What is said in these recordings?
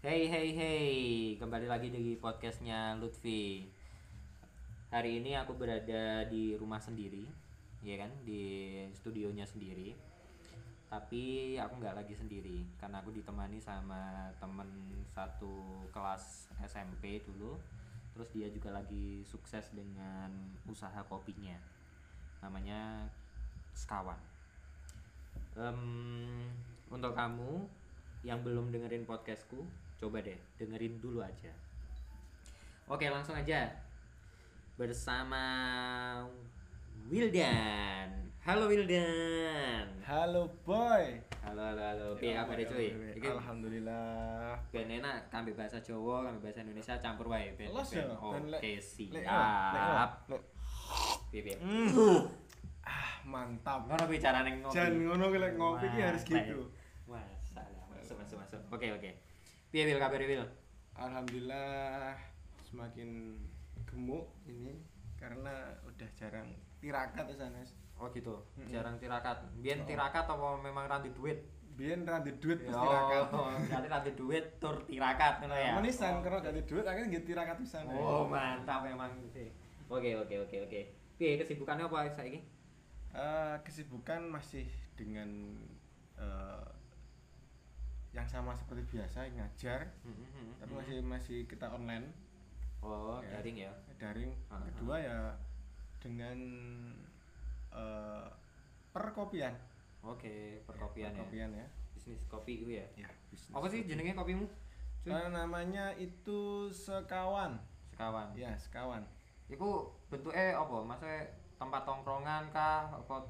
Hey hey hey, kembali lagi di podcastnya Lutfi. Hari ini aku berada di rumah sendiri, ya kan, di studionya sendiri. Tapi aku nggak lagi sendiri, karena aku ditemani sama temen satu kelas SMP dulu. Terus dia juga lagi sukses dengan usaha kopinya, namanya Sekawan. Em, untuk kamu yang belum dengerin podcastku, coba deh dengerin dulu aja. Oke, langsung aja bersama Wildan. Halo Wildan. Halo boy. Halo halo halo. Piye kabare cuy? Iki Alhamdulillah. ben enak kambe bahasa Jawa, kambe bahasa Indonesia campur wae ben. Los ya, Oke, siap. Piye piye. Ah, mantap. Ngono kuwi carane ngopi. Jan ngono lek ngopi ki harus gitu. Masalah. Masuk masuk masuk. Oke oke. Piye Wil kabare Wil? Alhamdulillah semakin gemuk ini karena udah jarang tirakat ya sanes. Oh gitu. Mm-mm. Jarang tirakat. Biyen Oh. tirakat apa memang ranti duit? Biyen ra di duit Oh, pas tirakat. berarti ranti duit tur tirakat ngono ya. Menisan karena gak di duit akhirnya nggih tirakat pisan. Oh, mantap memang. Oke oke oke oke. Piye kesibukannya apa saiki? Eh, kesibukan masih dengan eh, yang sama seperti biasa ngajar tapi masih masih kita online Oh, Ya. daring ya. daring Ah, kedua ya dengan eh, perkopian Oke, perkopian ya. perkopian ya Bisnis kopi itu ya. ya bisnis Apa sih jenenge kopimu? Eh, namanya itu sekawan Sekawan. ya sekawan Iku bentuknya apa? Maksudnya tempat tongkrongan kah? Apa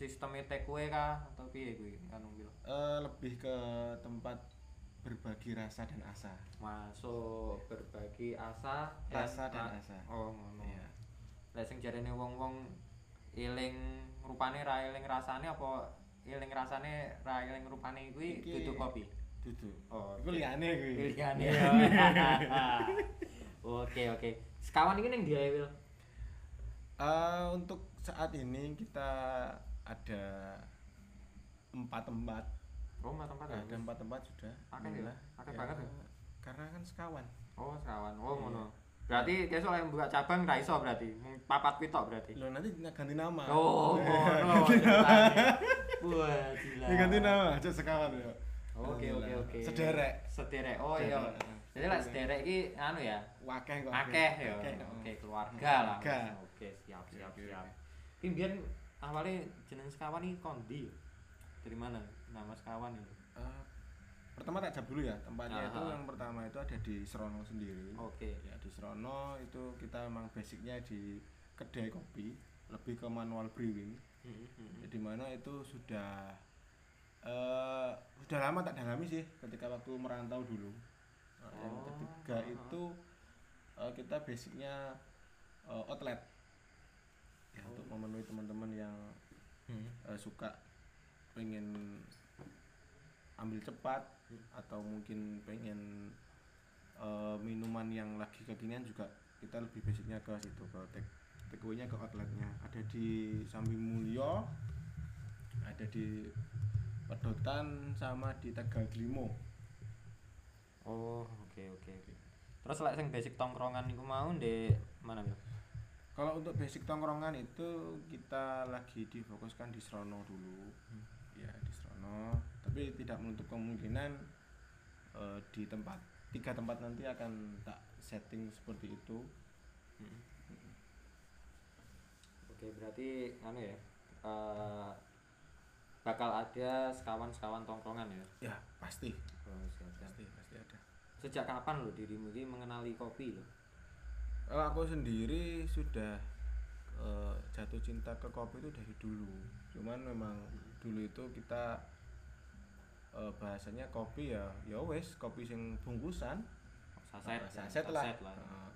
sistemnya take away kah? Atau piye kuwi gitu? Eh, lebih ke tempat berbagi rasa dan asa Masuk berbagi asa Rasa dan a- asa. Oh, ngono. Iya. Lah sing jarene wong-wong eling rupane ra eling rasane apa eling rasane ra eling rupane kuwi Iki- dudu kopi. duduk Oh, itu liane kuwi Pilihannya. Oke, oke. Sekawan ini ning dia Wil. Eh, untuk saat ini kita ada empat tempat Oh, mas tempat ya? ada empat tempat sudah Akeh ya? Akeh banget ya? karena kan sekawan Oh, sekawan. Oh, Iya. ngono. Berarti besok yang buka cabang ra iso berarti. Papat pitok berarti. lo nanti ganti nama Oh, ngono. Wah, gila. Ya, ganti nama aja sekawan ya Oke, oke, oke. sederek Sederek. Oh iya. Jadi lah sederek iki anu ya. wakeh kok Akeh ya. Oke, keluarga lah. Oke, siap, siap, siap. oke. Awalnya jeneng sekawan iki kondi. Dari mana nama sekawan itu? Eh, pertama tak jawab dulu ya tempatnya itu Aha. yang pertama itu ada di Serono sendiri Oke. ya di Serono itu kita memang basicnya di kedai kopi lebih ke manual brewing Hmm, hmm. ya, di mana itu sudah eh sudah lama tak dalami sih ketika waktu merantau dulu Nah, yang Oh, ketiga ah, ah. itu eh, kita basicnya eh, outlet ya untuk memenuhi teman-teman yang eh, suka pengen ambil cepat Hmm. atau mungkin pengen eh, minuman yang lagi kekinian juga kita lebih basicnya ke situ ke take takeaway-nya ke outletnya ada di Sambi Mulyo ada di Pedotan sama di Tegal Glimo Oh, oke oke oke. Terus lek sing basic tongkrongan niku mau ndek mana ya? Kalau untuk basic tongkrongan itu kita lagi difokuskan di Srono dulu Hmm. ya di Srono tapi tidak menutup kemungkinan eh, di tempat tiga tempat nanti akan tak setting seperti itu Hmm. Oke, berarti anu ya. eh, bakal ada sekawan-sekawan tongkrongan ya. ya pasti Oh, siap, siap. pasti pasti ada Sejak kapan lo dirimu ini mengenali kopi lo? Kalau aku sendiri sudah eh, jatuh cinta ke kopi itu dari dulu. Cuman memang dulu itu kita eh, bahasanya kopi ya ya wes kopi sing bungkusan. Saset, ya, saset lah, lah. Heeh.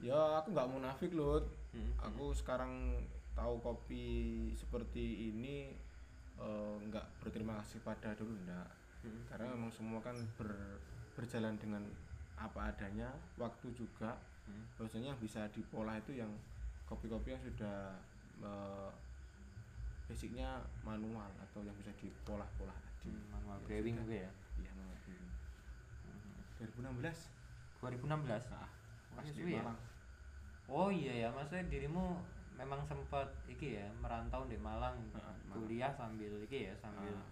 ya aku nggak munafik loh Hmm, aku sekarang tahu kopi seperti ini eh, nggak berterima kasih pada dulu enggak hmm. karena memang semua kan ber- berjalan dengan apa adanya waktu juga Hmm. bahwasanya yang bisa dipola itu yang kopi-kopi yang sudah eh, basicnya manual atau yang bisa dipolah-polah tadi Hmm, manual Ya, brewing juga ya. iya manual brewing 2016 nah, pas Wis di ya? Malang oh iya ya maksudnya dirimu memang sempat iki ya merantau di Malang Malang. kuliah sambil iki ya sambil Ah.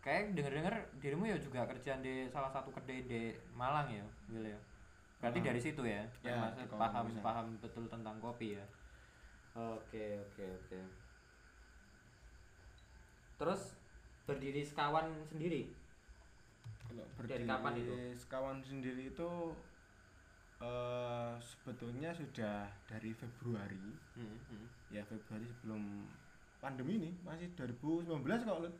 kayak denger denger dirimu ya juga kerja di salah satu kedai di Malang ya Will ya berarti dari situ ya, Ya, paham Bisa. paham betul tentang kopi ya? Oke oke oke. Terus berdiri sekawan sendiri? Kalau Dari berdiri kapan itu? sekawan sendiri itu eh sebetulnya sudah dari Februari. Hmm, hmm. ya Februari sebelum pandemi ini masih 2019 kok Lut.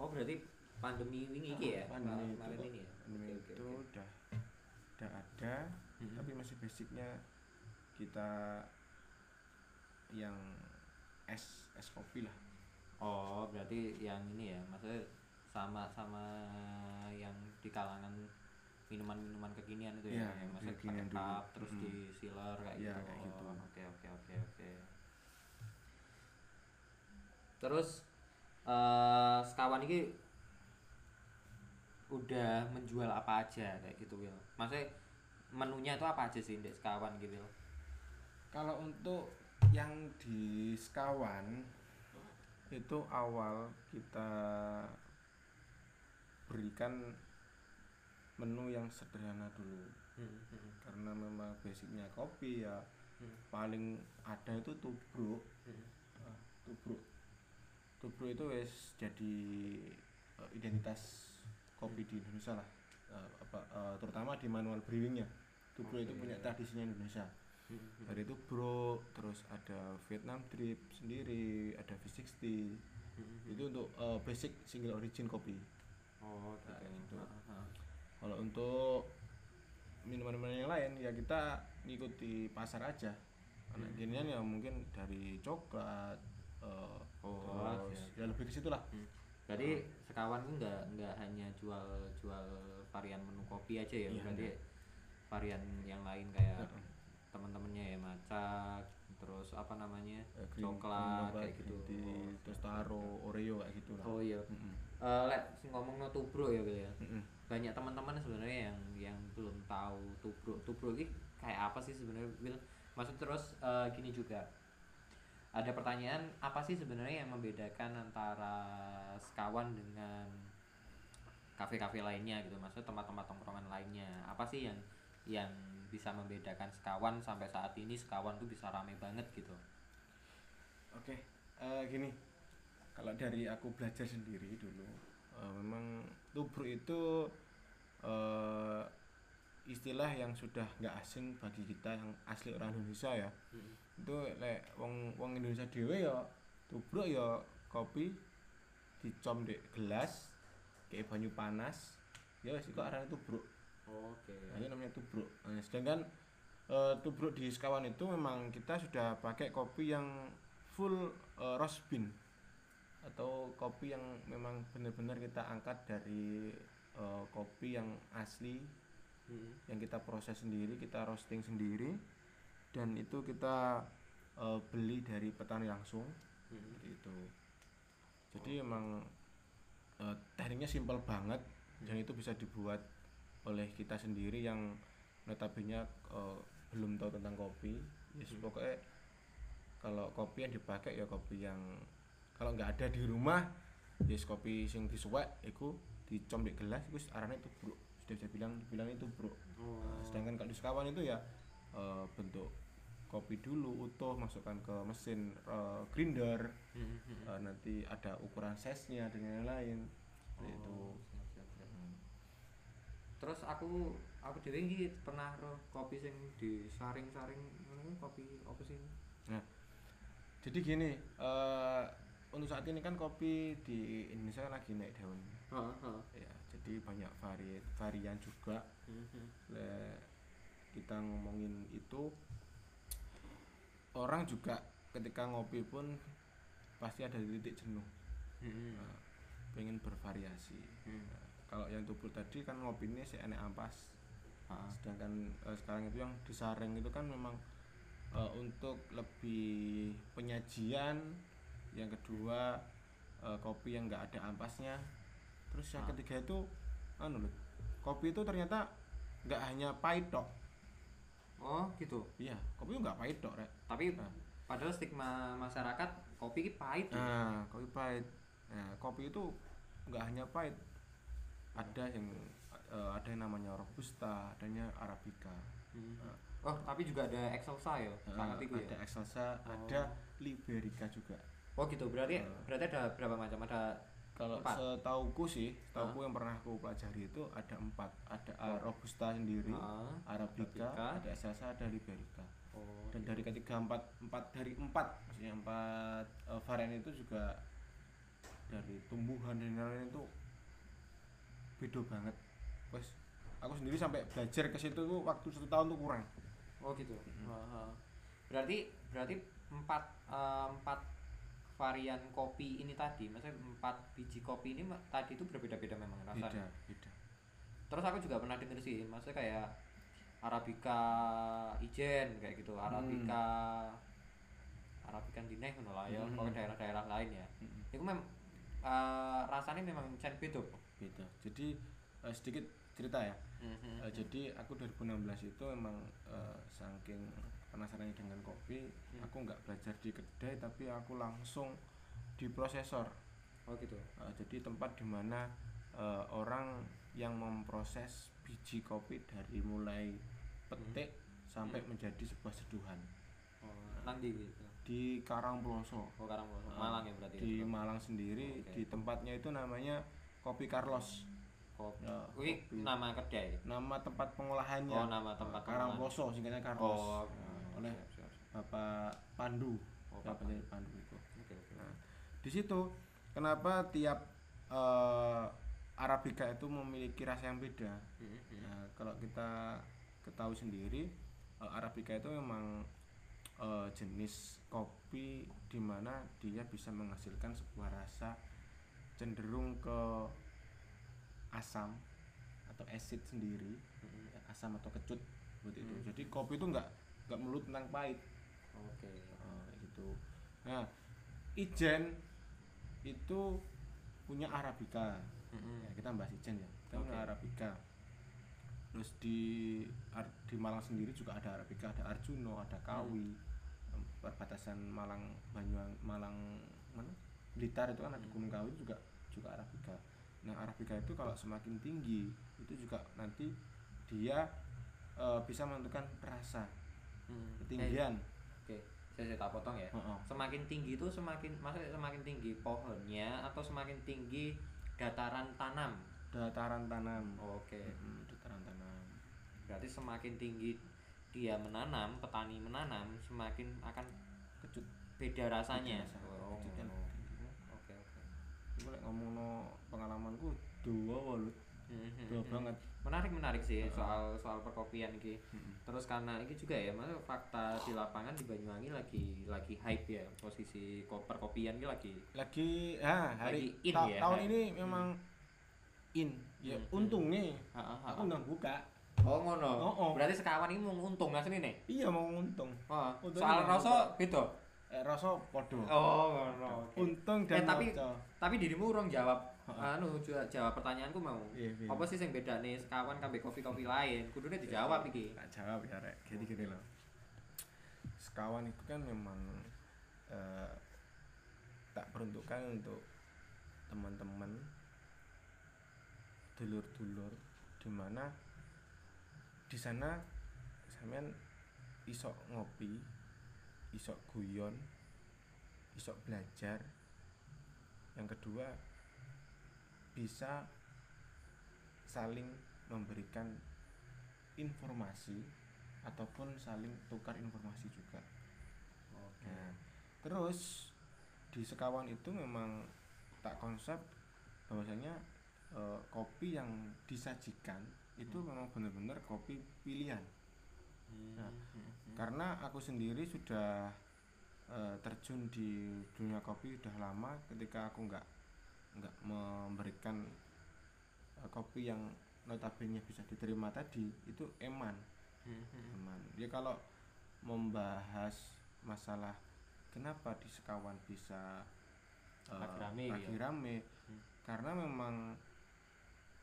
oh berarti pandemi ini iki ya? Pandemi itu ini ya? pandemi itu udah ada Hmm. tapi masih basicnya kita yang es es kopi lah Oh, berarti yang ini ya, maksudnya sama sama yang di kalangan minuman-minuman kekinian itu ya, Iya, yang maksudnya kekinian pakai cup, dulu. terus Mm. di sealer kayak Iya, gitu. kayak. Oke, oke, oke, oke. Terus eh sekawan ini udah menjual apa aja kayak gitu Will? Maksudnya menunya itu apa aja sih di sekawan gitu Will? kalau untuk yang di Sekawan itu awal kita berikan menu yang sederhana dulu Hmm, hmm, karena memang basicnya kopi ya hmm, paling ada itu tubruk hmm. Ah, tubruk tubruk itu wes jadi eh, identitas kopi di Indonesia lah Eh, apa eh, terutama di manual brewingnya itu Oke. punya tradisinya Indonesia Hmm, hmm. dari tubruk terus ada Vietnam drip sendiri ada V60 Hmm, hmm. itu untuk eh, basic single origin kopi Oh, Kayak gitu. gitu. Ah, ah. kalau untuk minuman-minuman yang lain ya kita ngikuti pasar aja anak Hmm. ya mungkin dari coklat eh, Oh, terus oke, ya lebih ke situ lah Berarti sekawan itu nggak nggak hanya jual jual varian menu kopi aja ya, Iya, berarti enggak. varian yang lain kayak teman-temannya ya maca, terus apa namanya Eh, green- coklat green kayak green gitu. tea, terus taro oreo kayak gitu lah Oh iya. Mm-mm. Eh, lek sing ngomong no tubruk ya Bil ya. Mm-mm. Banyak teman-teman sebenarnya yang yang belum tahu tubruk. Tubruk ini kayak apa sih sebenarnya? Maksud terus eh, gini juga. Ada pertanyaan apa sih sebenarnya yang membedakan antara sekawan dengan kafe-kafe lainnya gitu? Maksudnya tempat-tempat tongkrongan lainnya. Apa sih yang yang bisa membedakan sekawan sampai saat ini? Sekawan tuh bisa rame banget gitu. Oke, eh, gini. Kalau dari aku belajar sendiri dulu, eh, memang tubruk itu eh, istilah yang sudah nggak asing bagi kita yang asli orang Indonesia ya. Itu lek wong wong Indonesia dhewe ya tubruk ya kopi dicom di gelas kayak banyu panas. Ya wis kok arane tubruk. oke. Nah, itu namanya tubruk. Nah, sedangkan eh, tubruk di sekawan itu memang kita sudah pakai kopi yang full eh, roast bean. Atau kopi yang memang benar-benar kita angkat dari eh, kopi yang asli. Yang kita proses sendiri, kita roasting sendiri dan itu kita eh, beli dari petani langsung seperti itu. Jadi emang eh, tekniknya simpel banget dan itu bisa dibuat oleh kita sendiri yang notabene eh, belum tahu tentang kopi. Yes, Hmm. pokoknya kalau kopi yang dipakai ya kopi yang kalau nggak ada di rumah yes kopi sing disuwek iku dicom di gelas iku arane tubruk sudah saya bilang bilang itu bro Nah, sedangkan kalau di sekawan itu ya eh, bentuk kopi dulu utuh masukkan ke mesin eh, grinder. Eh, nanti ada ukuran size-nya dan lain-lain. Itu Oh, siap, siap, siap. terus aku aku dhewe iki pernah roh kopi sing disaring-saring ngono kopi apa sih? Jadi gini eh, untuk saat ini kan kopi di Indonesia kan lagi naik daun. Heeh heeh. Ya jadi banyak vari varian juga. Le, kita ngomongin itu orang juga ketika ngopi pun pasti ada titik jenuh. Nah, pengen bervariasi. Nah, kalau yang tubuh tadi kan ngopi ini si enek ampas. Heeh. sedangkan eh, sekarang itu yang disaring itu kan memang eh, untuk lebih penyajian yang kedua eh, kopi yang enggak ada ampasnya. Terus yang Ah. ketiga itu anu loh kopi itu ternyata nggak hanya pahit dok oh gitu? Iya kopi nggak pahit dok rek. Tapi Nah. padahal stigma masyarakat kopi ini pahit ya. nah kopi pahit. Nah kopi itu nggak hanya pahit. Ada yang eh, ada yang namanya robusta adanya arabica. Hmm. oh tapi juga ada excelsa ya? Sangat itu ada ya? Excelsa Oh. ada liberica juga. Oh gitu. Berarti Eh. berarti ada berapa macam? Ada kalau setauku sih setauku yang pernah aku pelajari itu ada empat. Ada Oh. robusta sendiri Ah, arabica, Arabica. ada excelsa ada liberica. Oh dan dari ketiga empat empat dari empat maksudnya empat eh, varian itu juga dari tumbuhan dan lain-lain itu beda banget. Wes aku sendiri sampai belajar ke situ tuh waktu satu tahun tuh kurang. Oh gitu. Ah, ah. berarti berarti empat eh, empat varian kopi ini tadi maksudnya empat biji kopi ini tadi itu berbeda-beda memang rasanya. Beda beda. Terus aku juga pernah denger sih maksudnya kayak arabica ijen kayak gitu arabica arabica dineh ngono lah ya pokoknya daerah-daerah lain ya. Mm-mm. itu memang eh, rasanya memang cen beda beda. Jadi eh, sedikit cerita ya. Mhm. Eh, jadi aku 2016 itu emang eh, saking penasarannya dengan kopi Hmm. aku nggak belajar di kedai tapi aku langsung di prosesor. Oh gitu. Uh, jadi tempat di mana uh, orang yang memproses biji kopi dari mulai petik sampai Hmm. menjadi sebuah seduhan. Oh, nang di gitu? Di Karangploso. Oh karang Uh, Malang ya berarti di ya, Malang sendiri Oke. di tempatnya itu namanya Kopi Carlos. Kopi Ya, kopi. nama kedai? Nama tempat pengolahannya. Oh nama tempat Karangploso singkatnya Carlos. Oh Uh, oleh siap, siap, siap. Bapak Pandu oh Bapak penyanyi Pandu itu oke oke Nah, di situ kenapa tiap uh, Arabica itu memiliki rasa yang beda Mhm. Nah, kalau kita ketahui sendiri eh, Arabica itu memang eh, jenis kopi di mana dia bisa menghasilkan sebuah rasa cenderung ke asam atau acid sendiri Mhm. ya, asam atau kecut seperti itu Hmm. jadi kopi itu nggak nggak melulu tentang pahit. Oke Eh, gitu. Nah ijen itu punya Arabica. Mhm. ya, kita bahas ijen ya. Kita punya Oke. Arabica. Terus di di Malang sendiri juga ada Arabica ada Arjuno ada Kawi. Em, perbatasan Malang Banyuwangi Malang mana? Blitar itu kan ada Hmm. Gunung Kawi juga juga Arabica. Nah Arabica itu kalau semakin tinggi itu juga nanti dia eh, bisa menentukan rasa Ketinggian Oke, saya, saya tak potong ya. Heeh. Semakin tinggi itu semakin maksudnya semakin tinggi pohonnya atau semakin tinggi dataran tanam. dataran tanam Oke. Mm, dataran tanam Berarti semakin tinggi dia menanam, petani menanam, semakin akan kecut beda rasanya. Oh. Oke, oke. Iku lek ngomongno pengalamanku dua walut, Mhm, dua mhm. banget. Menarik menarik sih soal soal perkopian. Mm-mm. Terus karena ini juga ya, maksudnya fakta di lapangan di Banyuwangi lagi lagi hype ya posisi ko- perkopian ini lagi Lagi ah hari Lagi in ta- ya. tahun Hmm. ini memang in. Ya Hmm, untungnya Ha, ha, ha. aku nang buka. Oh ngono. Oh, oh. Berarti sekawan ini mau untung sini nih. Iya mau untung. Oh, soal nggak rasa beda. Eh, rasa podo. Oh ngono. oke. Untung Eh dan tapi moco. tapi dirimu urung jawab. Anu jawab pertanyaanku mau. Iya, iya. Apa sih yang beda nih sekawan kambe kopi-kopi lain? Kudune dijawab iki. tak jawab ya rek. Jadi gini loh. Sekawan itu kan memang eh, tak peruntukkan untuk teman-teman dulur-dulur di mana di sana sampean isok ngopi isok guyon isok belajar yang kedua bisa saling memberikan informasi ataupun saling tukar informasi juga Nah, terus di sekawan itu memang tak konsep bahwasanya eh, kopi yang disajikan itu Hmm. memang benar-benar kopi pilihan. Nah, Hmm. Karena aku sendiri sudah eh, terjun di dunia kopi udah lama ketika aku nggak nggak memberikan eh, kopi yang notabene bisa diterima tadi itu eman Hmm. teman dia kalau membahas masalah kenapa di sekawan bisa Lagi rame lagi ya? rame Hmm. karena memang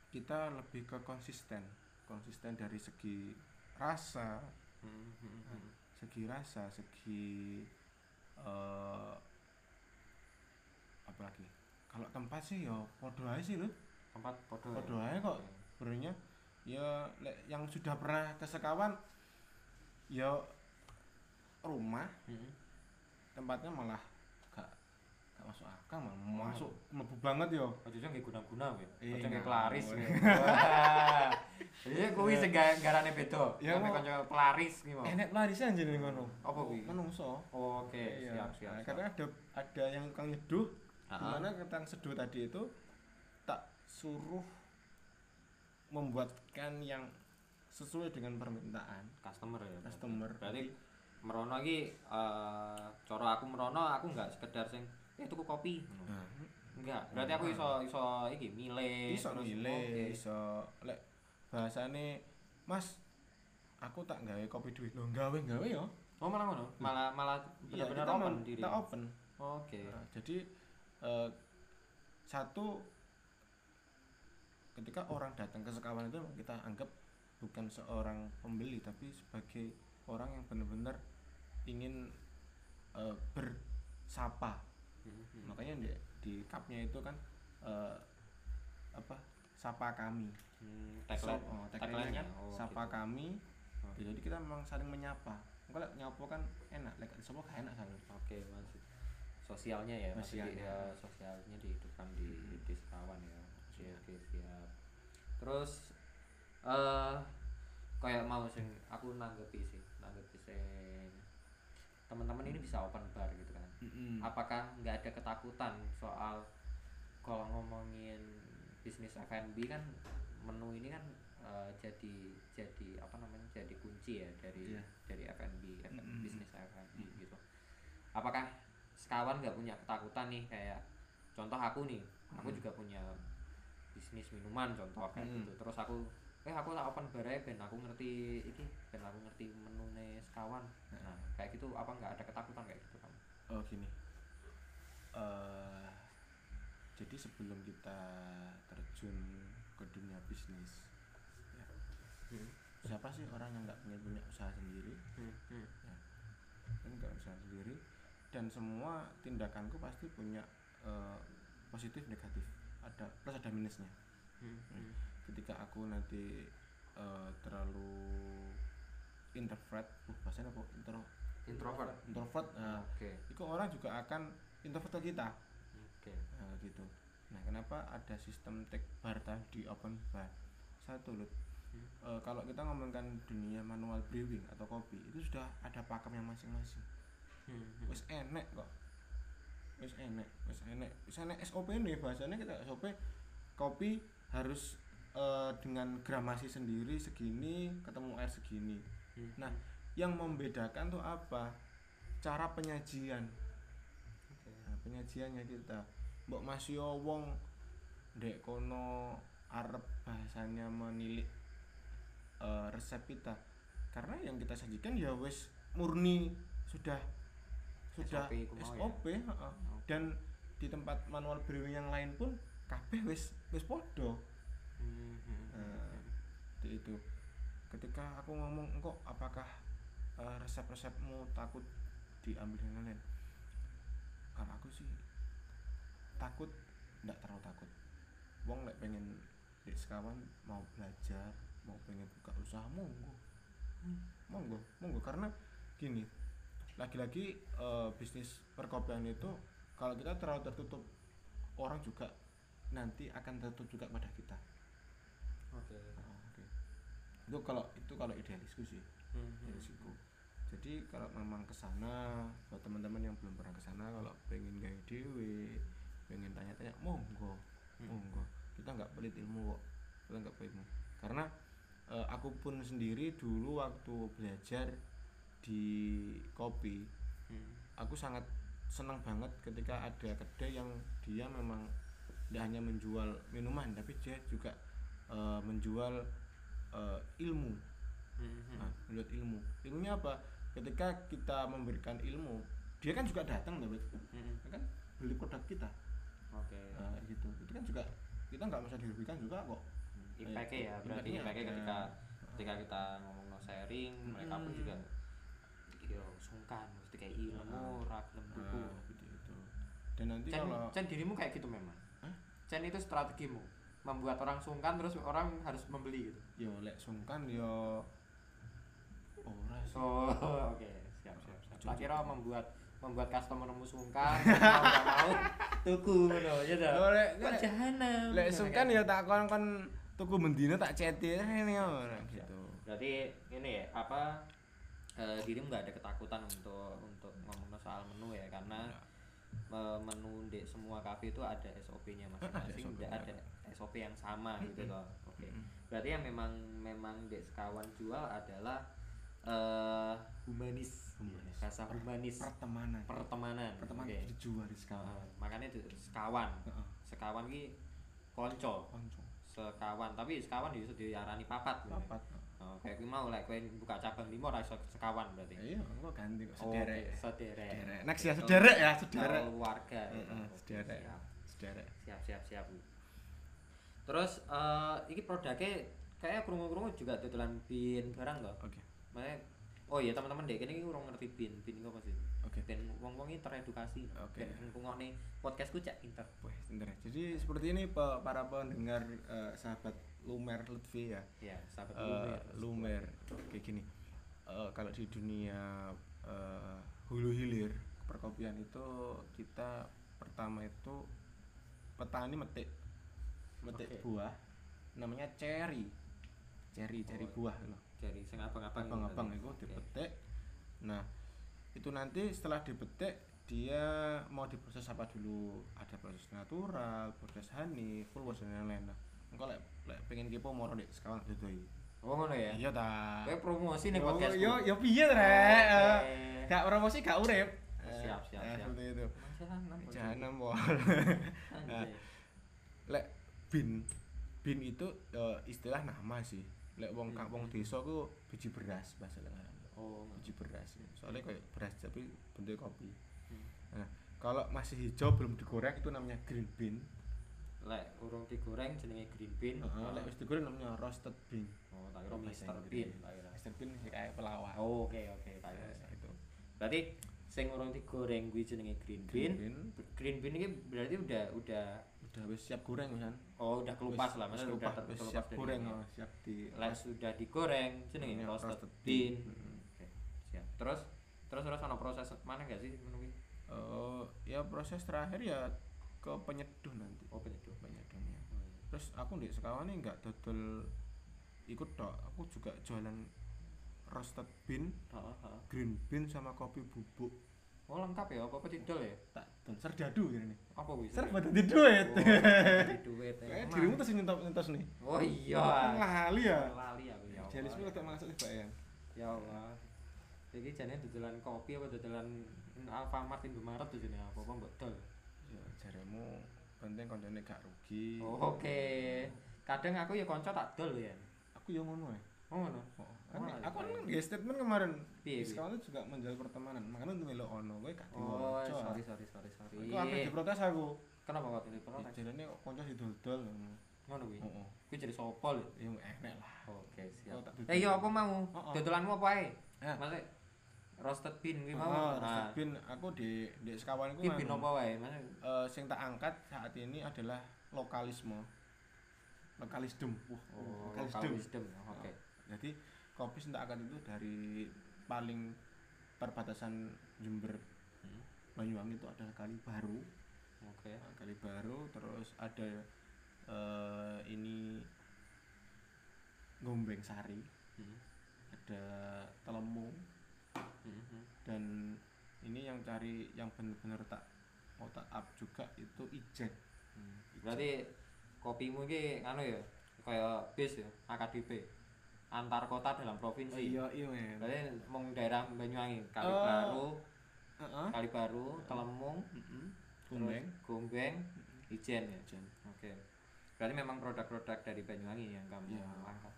kita lebih ke konsisten konsisten dari segi rasa Hmm, hmm, hmm. segi rasa segi eh apa lagi kalau tempat sih ya podo aja sih loh tempat podo ya? Podo aja kok. sebenarnya ya yang sudah pernah ke sekawan ya rumah Hmm. tempatnya malah gak gak masuk akal malah Oh. masuk mlebu banget yo Aja nggak guna-guna ya. Iya, Aja nggak nggak. pelaris. Oh, ya. Wah. Jadi kuwi sing ga- garane beda. Ya, Nek kanca pelaris ki mau. enek larisnya anjir ngono Apa kuwi? menungso Oh, Oke, Iya. siap siap. Nah, siap. karena ada ada yang tukang nyeduh Ah, di mana tukang seduh tadi itu tak suruh membuatkan yang sesuai dengan permintaan customer ya. customer Berarti merono iki eh cara aku merono aku nggak sekedar sing eh tuku kopi. Nah, Enggak, berarti aku iso iso iki milih. iso terus- milih iso lek bahasane Mas aku tak gawe kopi duit lo gawe gawe ya Oh malah ngono, malah malah benar-benar kita open diri. kita open Oke. Nah, jadi eh, satu ketika orang datang ke sekawan itu kita anggap bukan seorang pembeli tapi sebagai orang yang benar-benar ingin eh, bersapa. Hmm, makanya di, di cupnya itu kan eh, apa sapa kami. Hmm, tagline. So- oh, kan Oh, sapa gitu. kami. Oh. jadi kita memang saling menyapa. Kalau nyapo kan enak. Lek sapa gak enak saling. Oke, maksud sosialnya ya, Sosialnya. ya, sosialnya dihidupkan di di sekawan ya. Oke, oke, siap. Terus eh kayak mau sing aku nanggepi sih, nanggepi sing teman-teman ini bisa open bar gitu kan. Mm-mm. Apakah nggak ada ketakutan soal kalau ngomongin bisnis F&B kan menu ini kan eh, jadi jadi apa namanya jadi kunci ya dari Iya. dari F&B F&B, Mm-mm. bisnis F&B gitu. Apakah sekawan nggak punya ketakutan nih kayak contoh aku nih, aku Mm. juga punya bisnis minuman contoh kayak Mm. gitu. Terus aku eh aku tak open bar aja, ben aku ngerti iki ben aku ngerti menune sekawan. Nah, kayak gitu apa nggak ada ketakutan kayak gitu kamu? Oh gini, eh jadi sebelum kita terjun ke dunia bisnis, ya, siapa sih orang yang nggak punya punya usaha sendiri, kan nggak usaha sendiri, dan semua tindakanku pasti punya eh, positif negatif, ada plus ada minusnya. Ketika aku nanti eh, terlalu introvert, uh, bahasanya apa? Intro, Introvert. introvert, nah, Oke. itu orang juga akan introvert ke kita Oke. nah, gitu nah kenapa ada sistem take bar tadi open bar satu loh Hmm. Eh, kalau kita ngomongkan dunia manual brewing atau kopi itu sudah ada pakemnya masing-masing wis enek kok. Wis enek wis enek. Wis enek SOP nih bahasanya kita SOP kopi harus eh, dengan gramasi sendiri segini ketemu air segini. Nah, yang membedakan tuh apa? Cara penyajian. Oke. nah, penyajiannya kita. Mbok Mas yo wong ndek kono arep bahasanya menilik eh, resep kita. Karena yang kita sajikan ya wis murni sudah sudah SOP ya? Heeh. dan di tempat manual brewing yang lain pun kabeh wis wis podo Nah, seperti itu. Ketika aku ngomong engkau apakah eh, resep-resepmu takut diambil dengan lain? Kalau aku sih takut nggak terlalu takut. Wong lek pengen di sekawan mau belajar mau pengen buka usaha monggo. Monggo monggo. Karena gini lagi-lagi eh, bisnis perkopian itu kalau kita terlalu tertutup orang juga nanti akan tertutup juga pada kita. Oke. Ah, oke. itu kalau itu kalau idealisku sih. Idealisku. Jadi kalau memang ke sana buat teman-teman yang belum pernah ke sana kalau pengen gaya dewe pengen tanya-tanya monggo Hmm. monggo. Kita nggak pelit ilmu kok. Kita nggak pelit ilmu. Karena eh, aku pun sendiri dulu waktu belajar di kopi aku sangat senang banget ketika ada kedai yang dia memang tidak hanya menjual minuman tapi dia juga eh, menjual eh, ilmu. Nah, menjual ilmu. Ilmunya apa? Ketika kita memberikan ilmu dia kan juga datang David Dia kan beli produk kita. Oke. Nah, gitu. Itu kan juga kita nggak bisa dirugikan juga kok. Impact-nya ya berarti Impact-nya ada. ketika ketika kita ngomong no sharing mereka pun Mm. juga yo sungkan mesti kayak ilmu ra gelem tuku gitu itu dan nanti Cen, kalau Cen dirimu kayak gitu memang? Hah? Cen itu strategimu membuat orang sungkan terus orang harus membeli gitu? Yo lek sungkan yo ora sih. Oh oke siap siap siap. Tak kira membuat membuat customermu sungkan mau tuku ngono ya dah Yo, lek lek- jahanam lek Ngono sungkan kan. ya tak kon kon tuku mendino tak cetir ini ora gitu. Berarti ini ya apa eh, dirimu nggak ada ketakutan untuk untuk ngomong soal menu ya? Karena eh, menu di semua kafe itu ada SOP-nya masing-masing tidak ya. ada. SOP yang sama gitu loh. Oke. Mm-mm. berarti yang memang memang di sekawan jual adalah eh humanis. Humanis. rasa humanis. pertemanan. Pertemanan. Pertemanan Oke. dijual di sekarang Heeh, makanya itu sekawan. Heeh. sekawan ki konco. Konco sekawan tapi sekawan itu diarani papat papat Oh, kayak gue mau like kowe buka cabang lima ra iso sekawan berarti. iya engko ganti kok Oh, sederek oke, sederek. sederek next ya sederek ya Kalau sederek Keluarga. ya. Heeh, Oke, sederek Siap, sederek siap, siap, siap. Terus eh iki produknya kayak krungu-krungu juga dodolan bin barang toh. oke Makanya oh iya teman-teman dek ini urung ngerti bin. Bin sih? oke Ben wong-wong ini teredukasi. Oke. Ben ngrungokne podcastku cek pinter. Wah, sebentar. Jadi seperti ini para pendengar eh, sahabat Lumer Lutfi ya. Ya, sahabat Eh, Lumer. Lumer kayak gini. Eh, kalau di dunia eh, hulu hilir perkopian itu kita pertama itu petani metik metik Oke. buah namanya cherry. Cherry, cherry Oh, buah loh. Jadi sing abang-abang. ini Abang-abang itu Oke. dipetik. Nah, itu nanti setelah dipetik dia mau diproses apa dulu? Ada proses natural, proses honey, full dan lain-lain. Nah, engko lek lek pengen kepo mau nek sekawan dodoi. Oh ngono ya. Iya ta. Kowe promosi nih podcast. Yo yo piye rek? Eh, Oke. Gak promosi gak urip. Eh, Siap, siap, eh, siap. Seperti itu. Jahanam. Jahanam pol. Anjay. lek bin bin itu eh, istilah nama sih. Lek wong kampung desa ku biji beras bahasa lengan. Oh, biji beras ya. soalnya kayak beras tapi bentuknya kopi Hmm. nah kalau masih hijau belum digoreng itu namanya green bean lek urung digoreng jenenge green bean. Heeh, lek wis digoreng namanya roasted bean Oh, tak kira Mr. Bean. roasted bean kayak pelawak Oh, oke oke tak kira. Nah, itu Berarti sing urung digoreng kuwi jenenge green green bean. bean Green bean ini berarti udah udah udah wis siap goreng kan oh udah kelupas lah, maksudnya udah wis terkelupas siap goreng oh, siap di Lek sudah digoreng jenenge roasted, roasted bean. bean. Terus terus terus ana proses mana gak sih menunggu? Eh, ya proses terakhir ya ke penyeduh nanti Oh, penyeduh. penyeduhnya terus aku di sekawan ini nggak dodol ikut dok aku juga jualan roasted bean green bean sama kopi bubuk Oh, lengkap ya, apa-apa didol ya? tak dan serdadu gini nih Apa kuwi? ser buat di duit Oh, duit. kayak emang. dirimu tuh nyentos nyentos nih Oh iya. lali ya Lali ya. Allah. jenismu udah masuk sih pak ya Ya Allah. Jadi jane dodolan kopi apa dodolan Alfamart Indomaret tuh jenenge apa apa mbok dol. ya jaremu penting koncone gak rugi Oh, Oke. Kadang aku ya kanca tak dol ya. aku yang ngono ya Oh ngono. Oh, kan Wah, aku kan nggak statement kemarin Piye, sekarang itu juga menjual pertemanan makanya untuk melo ono gue gak Oh, sorry sorry sorry sorry. aku akhirnya diprotes aku Kenapa kok ini protes? jalannya kok konco didol-dol Ngono kuwi. oh, oh. Kuwi jadi sapa lho? ya enak lah Oke, siap. Oh. Eh iya apa mau? Oh, oh. Dodolanmu apa ae? Eh. Roasted bean kuwi mau. Oh, Nah, roasted bean aku di di sekawan itu Iki bean apa wae? Eh, sing tak angkat saat ini adalah lokalisme lokalisdem wah Oh, lokalisdem lokal wisdom. Oke. jadi kopi sing tak angkat itu dari paling perbatasan Jember Hmm. Banyuwangi itu ada kali baru Oke. Nah, kali baru terus ada eh, ini Gombeng Sari Hmm. ada Telemu Hmm, dan ini yang cari yang bener-bener tak mau tak up juga itu Ijen Hmm. Berarti kopimu iki anu ya, kayak bis ya, AKDP. Antar kota dalam provinsi. iya iya men Berarti mung daerah Banyuwangi, Kali Oh. Baru, Heeh. Kali Baru, Telemung, Gombeng Gombeng, Ijen ya. Ijen Oke. Berarti memang produk-produk dari Banyuwangi yang kamu Iya. angkat.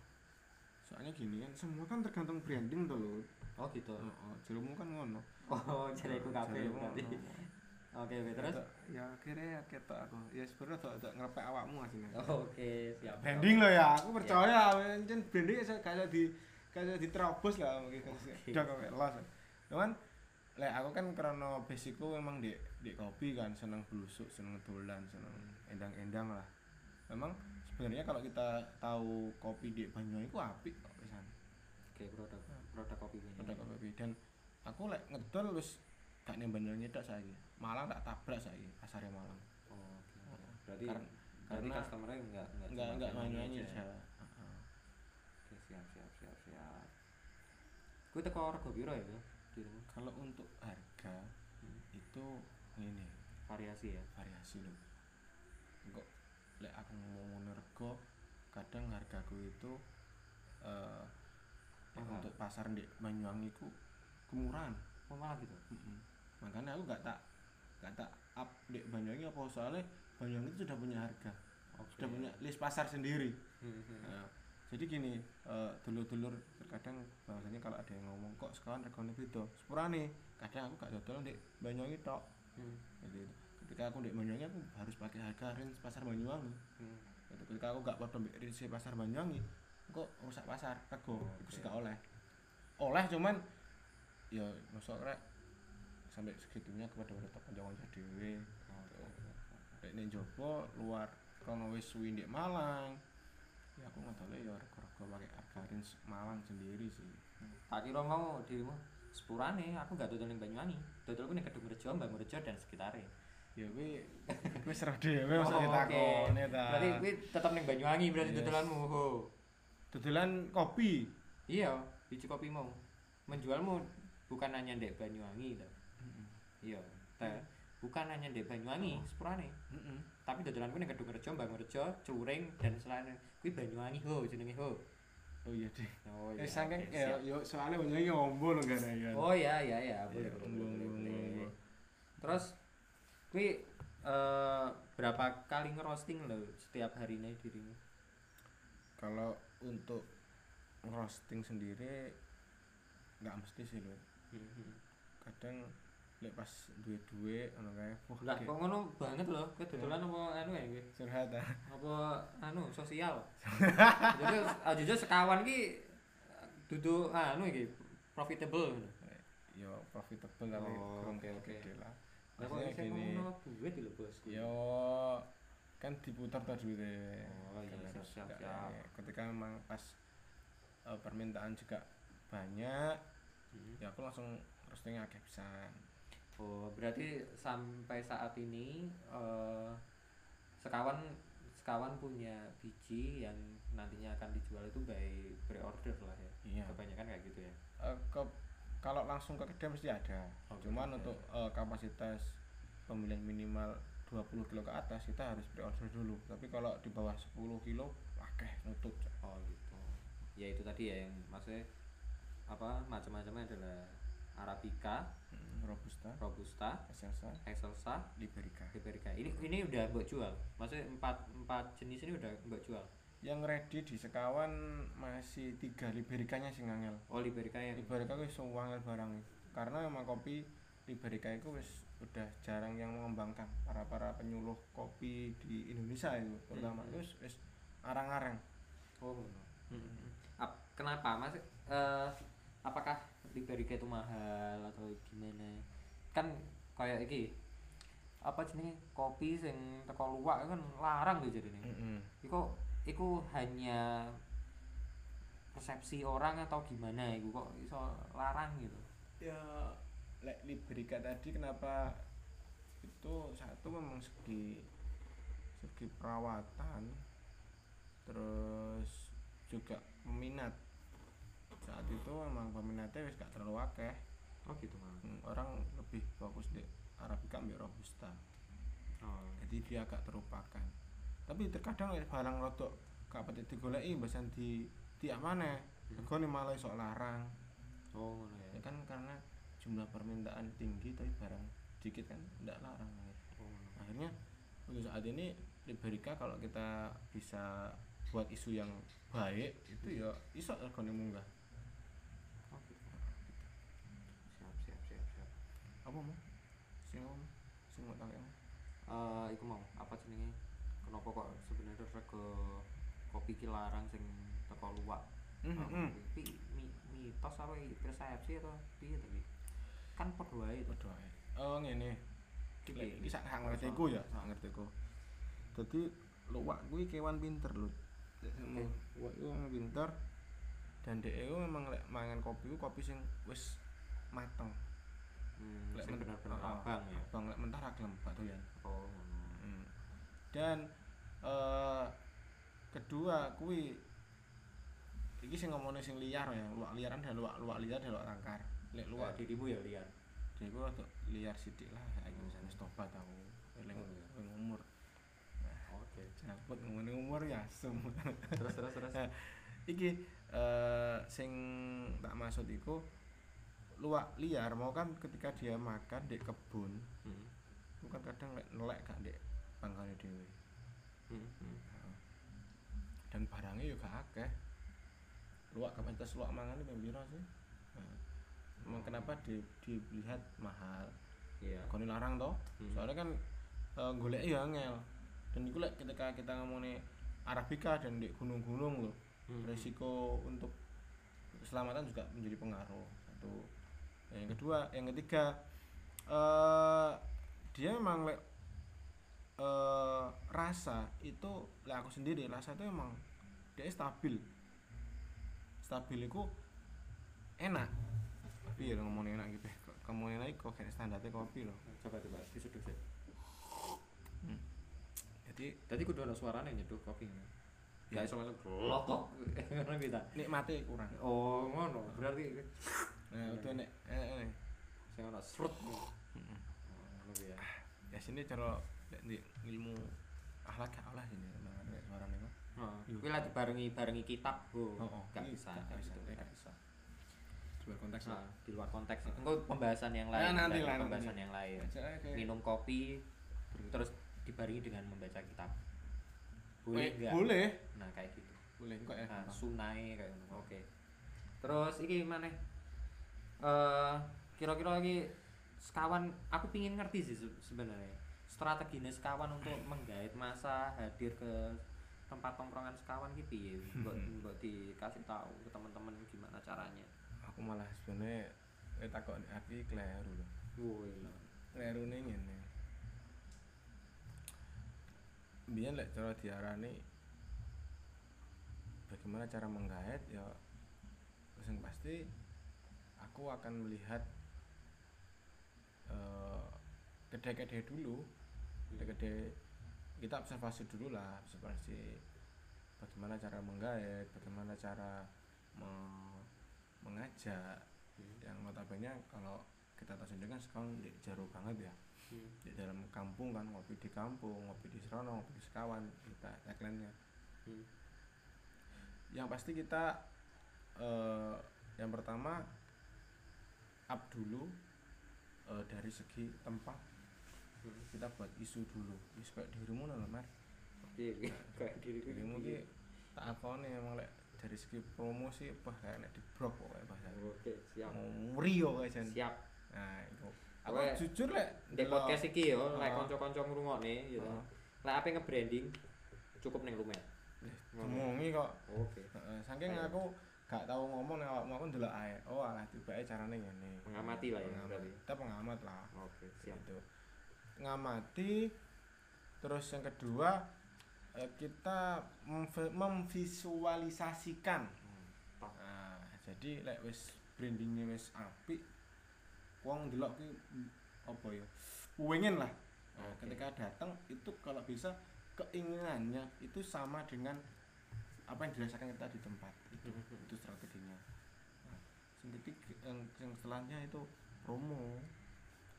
soalnya gini kan semua kan tergantung branding tuh loh Oh gitu. Heeh, jerumu kan ngono. Oh, jariku kabeh Jarimu berarti. oke oke terus? Ya akhirnya ketok aku. Ya sebenarnya tuh tuh ngerepek awakmu aslinya oke siap. Branding lo ya aku percaya. Kan branding saya kayak di kayak diterobos lah mungkin Oke. udah kok los. Cuman lek aku kan karena basicku memang di di kopi kan seneng blusuk seneng dolan seneng endang-endang lah. Memang sebenarnya kalau kita tahu kopi di Banyuwangi itu apik kok oke produk produk kopi ini. Produk kopi dan aku lek ngedol wis gak Banyuwangi tok saiki. Malang tak tabrak saiki pasare Malang. Oh, oke oke. berarti Karena- berarti karena customernya enggak enggak enggak Banyuwangi aja. aja Heeh. oke siap siap siap siap. Kuwi teko rego piro ya dirimu kalau untuk harga Hmm. itu ini. Variasi ya? Variasi loh. Kok lek aku ngomong rego kadang hargaku itu eh untuk pasar di Banyuwangi ku kemurahan. Oh malah gitu? Mm-mm. makanya aku gak tak gak tak up di Banyuwangi apa soalnya Banyuwangi itu sudah punya harga. Oke. sudah punya list pasar sendiri. Hmm, hmm. Nah, jadi gini eh, dulur-dulur terkadang bahwasanya kalau ada yang ngomong kok sekarang regane beda? Sepurane kadang aku gak dodol di Banyuwangi tok. Hmm, jadi ketika aku di Banyuwangi aku harus pakai harga range pasar Banyuwangi. Hmm. Ketika aku gak pada range pasar Banyuwangi kok rusak pasar? Rego Oh, oke. sih gak oleh. Oleh cuman ya masuk rek sampai segitunya kepada tetap dhewe Oke, oke, oke. Lek ning jopo luar kono wis suwi ndek Malang. Ya aku ngedole ya rego-rego pakai harga range Malang sendiri sih. Tak kira mau dirimu sepurane aku gak dodol ning Banyuwangi. Dodolku ning Kedungrejo Bangrejo dan sekitarnya. Ya kuwi kuwi serah dhewe Oh, masa oke. ditakoni ta? Berarti kuwi tetep ning Banyuwangi berarti Yes. dodolanmu ho dodolan kopi? Iya biji kopi mau. Menjualmu bukan hanya ndek Banyuwangi to iya teh bukan hanya ndek Banyuwangi sepurane. Heeh. tapi dodolanku ning Kedungrejo Bangrejo Curing dan selain kuwi Banyuwangi ho jenenge ho. Oh iya deh oh Eh iya, saking oke, ya yo soalnya banyak ngombo lho kan ya. Oh iya iya iya boleh Iya, boleh, boleh, boleh. ngomong. Terus kuwi eh berapa kali ngerosting lo setiap harinya dirimu? Kalau untuk roasting sendiri nggak mesti sih lho. Kadang lek pas duwe-duwe ngono kae. Wah, Lah kayak kok ngono banget loh, kowe dodolan apa anu ya kuwi? curhat ah. Apa anu sosial? Jadi aja sekawan ki duduk anu iki profitable. Yo profitable Oh, kurang oke, oke. lah. Lah kok ngono duit lho bos. yo kan diputar duitnya. Oh, iya, siap, harus siap, nggak siap. kayak- Ketika memang pas eh, permintaan juga banyak, Hmm. ya aku langsung roastingnya agak pisan. Oh, berarti sampai saat ini eh, sekawan sekawan punya biji yang nantinya akan dijual itu by pre-order lah ya. Iya. Kebanyakan kayak gitu ya. Eh, ke kalau langsung ke kedai mesti ada. Oh, Cuman kedai. untuk eh, kapasitas pembelian minimal 20 kilo ke atas kita harus pre-order dulu. Tapi kalau di bawah 10 kilo, akeh nutup. Oh gitu. Ya itu tadi ya yang maksudnya apa macam-macamnya adalah Arabica, Hmm, Robusta, Robusta, Excelsa, Excelsa, Liberica. Liberica. Ini ini udah mbok jual. Maksudnya empat empat jenis ini udah mbok jual. Yang ready di Sekawan masih tiga Libericanya sing angel. Oh Liberica yang Liberica wis wangel barang karena memang kopi Liberica itu wis udah jarang yang mengembangkan para para penyuluh kopi di Indonesia itu terutama Hmm. wis wis arang-arang Oh, ngono. Ap- kenapa Mas? Eh, apakah Liberica itu mahal atau gimana? Kan kayak iki apa jenenge kopi sing teko luwak kan larang lho jadinya. Mm-mm. Iku iku hanya persepsi orang atau gimana iku kok iso larang gitu. ya lek Liberica tadi kenapa itu satu memang segi segi perawatan terus juga peminat saat itu memang peminatnya wis gak terlalu akeh Oh gitu malah. Hmm, orang lebih fokus di Arabica ambil Robusta Oh. jadi dia agak terlupakan tapi terkadang barang rodok gak pati digoleki bahasan di di mana Hmm. regane malah iso larang Oh ya ya. kan karena jumlah permintaan tinggi tapi barang dikit kan tidak larang ngono. akhirnya untuk saat ini Liberica kalau kita bisa buat isu yang baik itu ya iso regane munggah Oh gitu. Siap siap siap siap. apa mau sing ngomong sing mau tak eh iku mau apa jenenge kenapa kok sebenarnya rego kopi ki larang sing teko luwak Hmm, Ah, hmm. Mi- mitos apa persepsi atau piye iki? Kan padha wae to. Padha. Oh ngene. Iki Iki- iki sak sak ngertiku ya, sak ngertiku. Dadi luwak kuwi kewan pinter lho. Oke. Luwak iku pinter dan dhek iku memang lek mangan kopi ku kopi sing wis mateng. Hmm, Lek bener-bener abang ya. Abang lek mentah ra gelem gak doyan. Oh. Hmm. Dan eh kedua kuwi iki sing ngomongnya sing liar ya, luwak liar kan ada luwak luwak liar ada luwak tangkar. Lek Luwak luwak dirimu ya liar. Jadi gue rada liar sidik lah, kayak misalnya stopat aku, eling Oh, iya. umur, Oke. cabut ngomongin umur ya sum. Terus terus terus. Iki eh sing tak maksud iku luwak liar mau kan ketika dia makan di kebun, Hmm. itu kan kadang lek nelek gak di panggane dhewe. Hmm. hmm. Dan barangnya juga akeh. Luwak kapasitas luwak mangan piro sih? Nah, emang kenapa di, dilihat mahal? Iya. Kau larang toh? Hmm. soalnya kan uh, golek ya angel dan itu lek ketika kita ngomongin Arabica dan di gunung-gunung loh Hmm. resiko untuk keselamatan juga menjadi pengaruh satu yang kedua yang ketiga eh dia memang lek eh rasa itu lek aku sendiri rasa itu emang dia stabil stabil itu enak tapi ya ngomongin enak gitu ngomongin enak kok kayak standarnya kopi loh Coba coba diseduh sih. jadi Tadi kudu ana suarane nyeduh kopi. Ya. Gak iso langsung glok kok. Ngono kita. nikmati kurang Oh, ngono. Berarti nah itu nek eh, eh. sing ana srut. Mm-mm. Oh, ngono ya. ya sini cara di ilmu akhlak gak olah ada nek suarane kok Heeh. Kuwi lah dibarengi barengi kitab, Bu. Oh, oh. Gak Iya, bisa, gak bisa, sebuah konteks Nah, di luar konteks. Engko pembahasan yang lain. nanti dari lah, nanti. pembahasan yang lain. Kayak Minum kopi terus dibarengi dengan membaca kitab. Boleh Eh, enggak? boleh Nah, kayak gitu. boleh kok ya Nah, sunai kayak ngono. Oke. Terus iki mana? Eh kira-kira lagi sekawan aku pingin ngerti sih se- sebenarnya strateginya sekawan untuk menggait masa hadir ke tempat tongkrongan sekawan ki piye mbok mbok dikasih tahu ke teman-teman gimana caranya aku malah sebenarnya eh takut aku iki kleru loh woi. Kleru nih ngene. Biyen lek cara diarani bagaimana cara menggait ya yang pasti aku akan melihat eh kedai-kedai dulu. Kedai-kedai kita observasi dulu lah observasi bagaimana cara menggait bagaimana cara me- mengajak. Yang notabene kalau kita tahu sendiri kan sekarang di jauh banget ya. Di dalam kampung kan ngopi di kampung ngopi di serono ngopi di sekawan kita tagline nya yang pasti kita eh, yang pertama up dulu eh, dari segi tempat. Kita buat isu dulu. Isu kayak dirimu Piye piye? kayak dirimu ki tak akoni emang lek dari segi promosi apa kayak nek di brok pokoknya bahasa oke siap mau rio kayak siap nah itu aku jujur lek di podcast iki yo lek Heeh. kanca-kanca ngrungokne gitu Heeh. lek ape nge-branding cukup ning lumet ngomongi kok oke saking aku gak tahu ngomong nek awakmu aku ndelok ae. Oh, alah tibake carane ngene. Mengamati lah ya, berarti. Kita pengamat lah. oke siap Gitu. Ngamati terus yang kedua kita memvi- memvisualisasikan. Nah, jadi lek wis brandingnya wis apik, wong ndelok ki apa ya? Pengen lah. Nah, ketika datang itu kalau bisa keinginannya itu sama dengan apa yang dirasakan kita di tempat itu itu strateginya nah, yang yang, yang setelahnya itu promo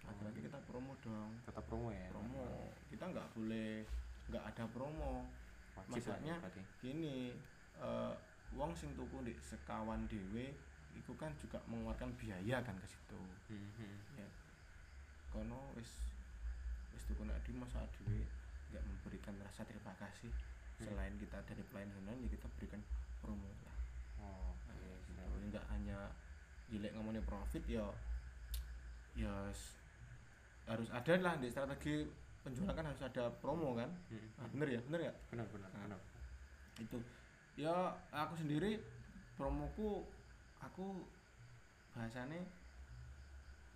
lagi-lagi kita promo dong tetap promo ya promo kita nggak boleh nggak ada promo wajib Maksudnya, berarti. gini eh wong sing tuku di sekawan dewe itu kan juga mengeluarkan biaya kan ke situ Mhm. ya kono wis wis tuku nek di masa dhewe nggak memberikan rasa terima kasih Hmm. selain kita dari pelayanan ya kita berikan promo lah oh Nah, iya gitu. siap. nggak hanya jelek ngomongin profit ya ya harus ada lah di strategi penjualan kan harus ada promo kan? Hmm. nah, bener ya? Bener ya benar benar Nah. benar itu. Ya aku sendiri promoku aku bahasanya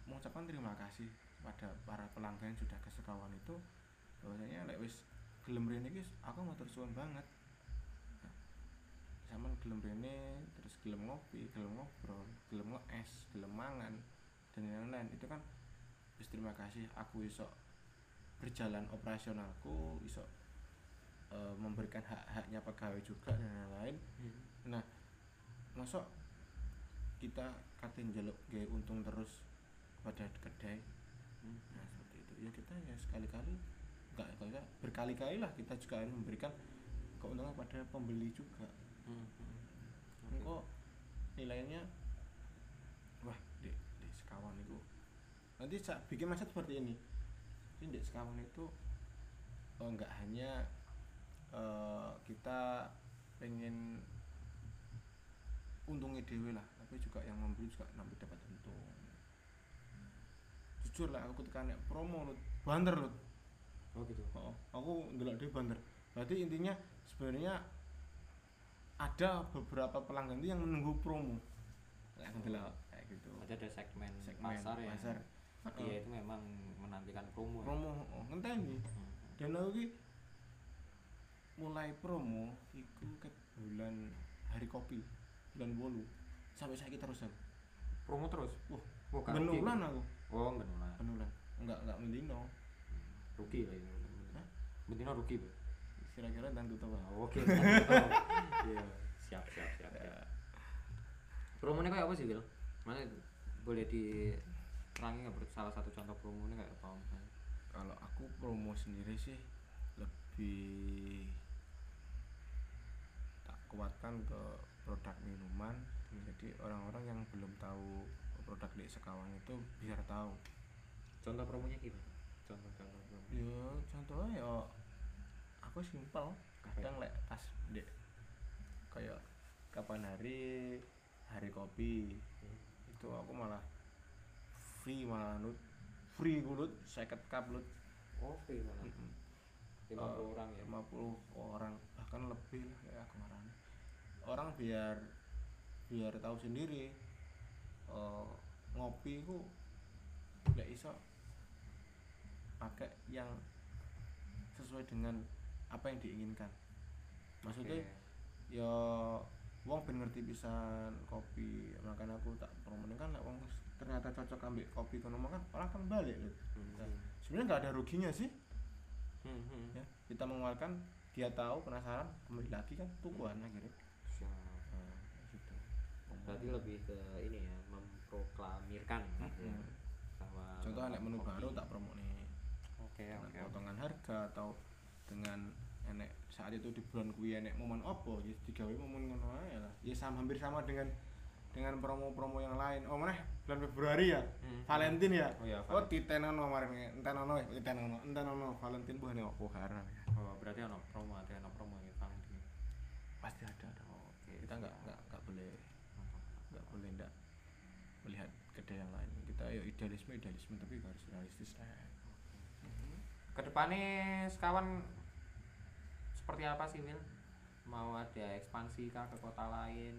mengucapkan terima kasih pada para pelanggan yang sudah ke sekawan itu. Bahwasanya lek wis gelem rene iki aku matur suwun banget. Nah, sampean gelem rene terus gelem ngopi gelem ngobrol gelem ngees gelem mangan dan lain-lain. Itu kan wis terima kasih. Aku iso berjalan operasionalku iso eh, memberikan hak-haknya pegawai juga dan lain-lain Hmm. masuk kita katin jaluk gaya untung terus pada kedai Hmm. nah seperti itu ya kita ya sekali-kali enggak enggak berkali-kali lah kita juga harus memberikan keuntungan pada pembeli juga Hmm. Hmm. engkau nilainya wah di di sekawan itu nanti saya bikin mindset seperti ini jadi di sekawan itu oh, enggak hanya eh, kita pengen untungnya dewe lah tapi juga yang membeli juga nanti dapat untung jujur lah aku ketika nek promo lut banter lut oh gitu Oh, aku ndelok dia banter. Berarti intinya sebenarnya ada beberapa pelanggan itu yang menunggu promo. Kayak ndelok kayak gitu. berarti ada segmen, Segmen pasar ya pasar. dia itu memang menantikan promo, ya? Promo oh, ngenteni. Hmm. Dan aku ki mulai promo iku ke bulan hari kopi bulan bolu sampai saya terus aku. promo terus Wah, oh, benulan aku, oh benulan benulan. Enggak enggak mendino. rugi lah itu Hah? betina rugi Bro. Kira-kira dan tutup lah. Oh, oke iya siap siap siap, Ya. siap. promonya kayak apa sih Wil mana boleh diterangi nggak salah satu contoh promonya kayak apa kalau aku promo sendiri sih lebih tak kuatkan ke produk minuman. Jadi orang-orang yang belum tahu produk di Sekawang itu biar tahu. Contoh promonya gimana? Contoh contoh promo. Ya contohnya ya aku simpel. Kadang lek pas di kayak kapan hari hari kopi. Itu aku malah free malah nut? Free gulut seket cup lut oke malah Mm-mm. lima puluh Eh, orang ya? 50 orang. Bahkan lebih lah kayak kemarin orang biar biar tahu sendiri eh, ngopi itu nggak iso pakai yang sesuai dengan apa yang diinginkan. Maksudnya Oke. ya wong ben ngerti pisan kopi makanya aku tak promoin. Kan lek wong ternyata cocok ambil kopi kono kan orang kan balik loh Hmm, Nah, hmm. sebenarnya nggak ada ruginya sih Hmm, hmm. ya kita mengeluarkan dia tahu penasaran kembali lagi kan tukuan akhirnya Siap. nah, gitu berarti lebih ke ini ya memproklamirkan ya, Mm-mm. bahwa contoh anak menu kopi. baru tak promo nih oke potongan harga atau dengan enek saat itu di bulan kuwi enek momen opo ya digawe momen ngono ae lah ya sama hampir sama dengan dengan promo-promo yang lain. Oh mana? Bulan Februari ya? Hmm. Valentine ya? Oh ya oh titenono kemarin entenono entenono entenono Valentine bukan opo karena ya oh berarti ono promo ada ono promo ya Valentine. Pasti ada dong oh, oke kita nggak nggak nggak boleh nggak boleh nggak melihat kedai yang lain. Kita ya idealisme idealisme tapi harus realistis lah. Ke depannya sekawan seperti apa sih Wil mau ada ekspansi kah ke kota lain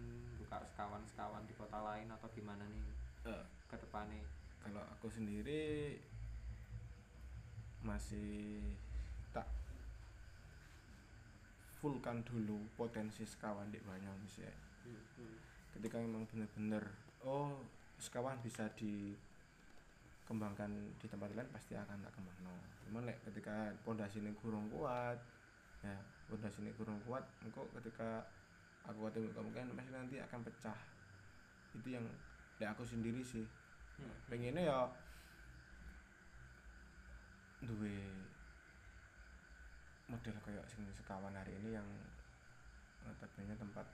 buka sekawan sekawan di kota lain atau gimana nih Eh, ke depannya kalau aku sendiri masih tak fullkan dulu potensi sekawan di Banyuwangi ya. Ketika memang benar-benar oh sekawan bisa dikembangkan di tempat lain pasti akan tak kembang no. cuman lek ketika pondasi ini kurang kuat ya pondasi ini kurang kuat engkau ketika aku ketemu kemungkinan pasti nanti akan pecah. Itu yang lek aku sendiri sih. Pengennya ya duwe model kayak sing sekawan hari ini yang notabene tempat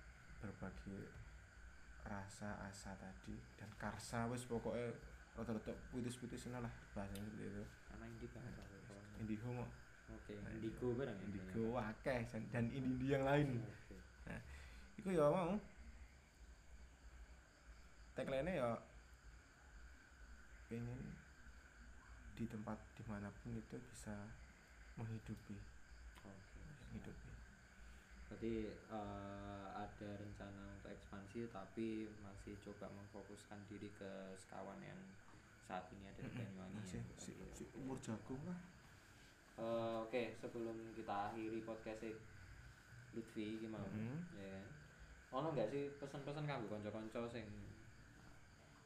berbagi rasa asa tadi dan karsa wis pokoknya rata-rata puitis-puitis lah bahasanya seperti itu. Karena indigo. Indigo mau oke indigo barang ya indigo dan- dan indi yang lain. Oke. Iku ya mau tagline ya pengen di tempat di mana pun itu bisa menghidupi Oke. menghidupi Berarti eh, ada rencana untuk ekspansi tapi masih coba memfokuskan diri ke sekawan yang saat ini ada di Banyuwangi. ya, si, ya. si umur jagung lah Eh, Oke, sebelum kita akhiri podcast Lutfi gimana? Mhm. Ya kan. Ono nggak sih pesan-pesan kanggo kanca-kanca sing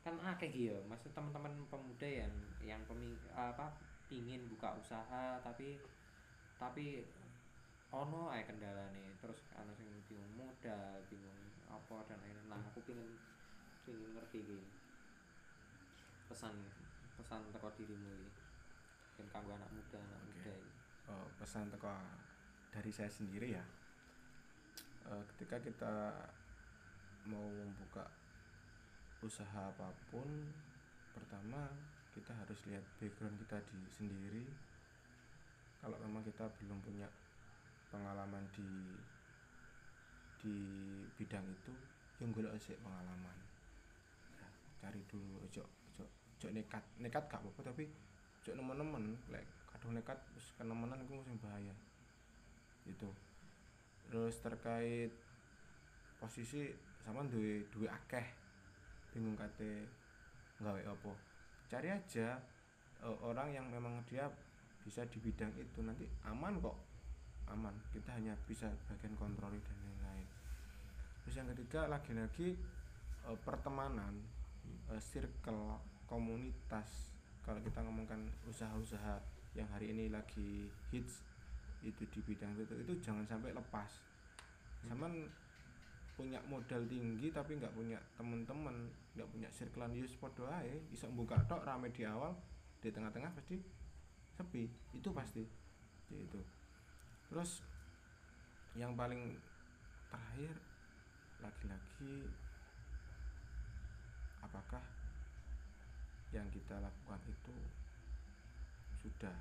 kan akeh iki ya, maksud teman-teman pemuda yang yang pemi, apa pingin buka usaha tapi tapi ono ae kendalane terus ana sing bingung modal, bingung apa dan lain-lain. Nah, aku pingin pingin ngerti iki. Pesan pesan teko dirimu iki. Yang kanggo anak muda, anak muda iki. Eh, pesan teko dari saya sendiri ya Eh, ketika kita mau membuka usaha apa pun pertama kita harus lihat background kita di sendiri. Kalau memang kita belum punya pengalaman di di bidang itu yang golek sik pengalaman. Ya, cari dulu ojo ojo ojo nekat nekat gak apa-apa tapi ojo nemen-nemen lek kadung nekat wis kenemenan iku sing bahaya. Itu terus terkait posisi sama duwe duwe akeh. Bingung kate nggawe apa. Cari aja eh, orang yang memang dia bisa di bidang itu. Nanti aman kok. Aman. Kita hanya bisa bagian kontroli dan lain-lain. Terus yang ketiga lagi-lagi eh, pertemanan eh, circle komunitas. Kalau kita ngomongkan usaha-usaha yang hari ini lagi hits itu di bidang itu itu jangan sampai lepas. Zaman punya modal tinggi tapi nggak punya temen-temen nggak punya circlean yus podo ae. Bisa buka tok rame di awal di tengah-tengah pasti sepi. Itu pasti. Ya itu terus yang paling terakhir lagi-lagi apakah yang kita lakukan itu sudah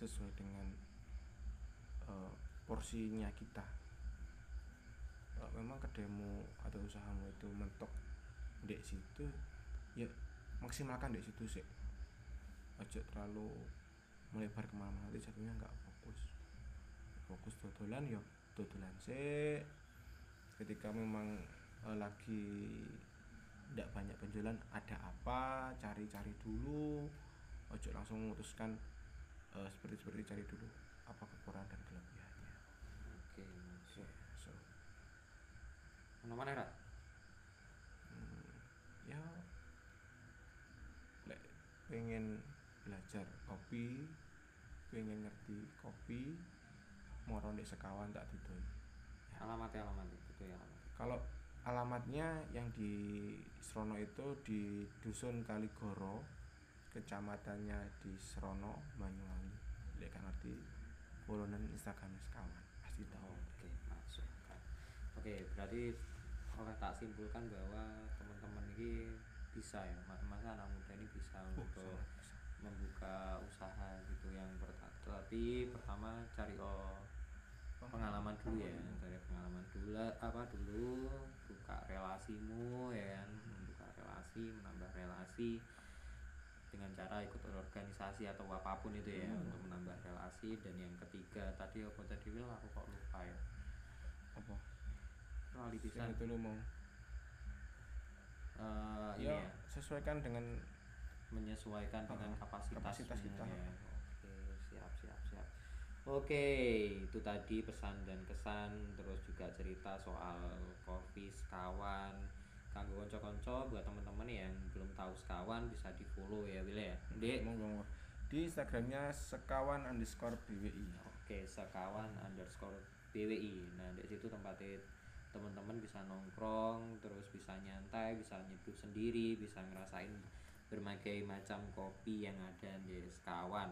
sesuai dengan eh, porsinya kita. Kalau memang kedemu atau usahamu itu mentok di situ ya maksimalkan di situ sih. Ojo terlalu melebar ke mana-mana nanti jatuhnya nggak fokus. Fokus dodolan ya dodolan sih. Ketika memang eh, lagi tidak banyak penjualan ada apa cari-cari dulu. Ojo langsung memutuskan eh, seperti seperti cari dulu apa kekurangan dan kelebihannya? Oke, so, so Ono mana Ra? hmm, ya lek pengen belajar kopi pengen ngerti kopi moro ndek sekawan tak didoi. Alamatnya alamatnya itu ya alamat. kalau alamatnya yang di Srono itu di dusun Kaligoro kecamatannya di Srono Banyuwangi. Lek kan ngerti followan Instagram sekawan pasti tahu Oke, masuk. Oke, berarti oleh tak simpulkan bahwa teman-teman ini bisa ya, ma- masa anak muda ini bisa Oh, untuk bisa. membuka usaha gitu yang pertama. Tapi pertama cari oh, pengalaman dulu ya, cari pengalaman dulu apa dulu buka relasimu ya kan, membuka relasi, menambah relasi dengan cara ikut organisasi atau apa pun itu ya Hmm. untuk menambah relasi dan yang ketiga tadi apa tadi Wil aku kok lupa ya apa lali pisan itu lu mau ini ya ya sesuaikan dengan menyesuaikan dengan Ah, kapasitas, kapasitas kita. ya. Oke, siap siap siap. Oke, itu tadi pesan dan kesan terus juga cerita soal kopi sekawan. Kanggo konco-konco buat teman-teman yang belum tahu sekawan bisa di follow ya Wil ya. Dek. monggo monggo. di Instagramnya sekawan underscore BWI Oke, sekawan underscore BWI. Nah, di situ tempatnya teman-teman bisa nongkrong, terus bisa nyantai, bisa nyeduh sendiri, bisa ngerasain berbagai macam kopi yang ada di sekawan.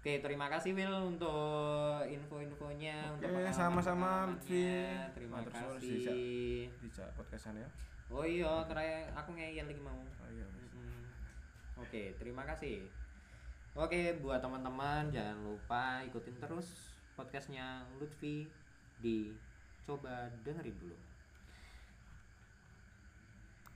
Oke, terima kasih Will untuk info-infonya, Oke, untuk sama-sama. Terima Matur kasih. di podcastan ya Oh iya, terakhir aku ngeyel lagi mau. oh iya. Mm. Oke, terima kasih. Oke, buat teman-teman jangan lupa ikutin terus podcastnya Lutfi di coba dengerin dulu.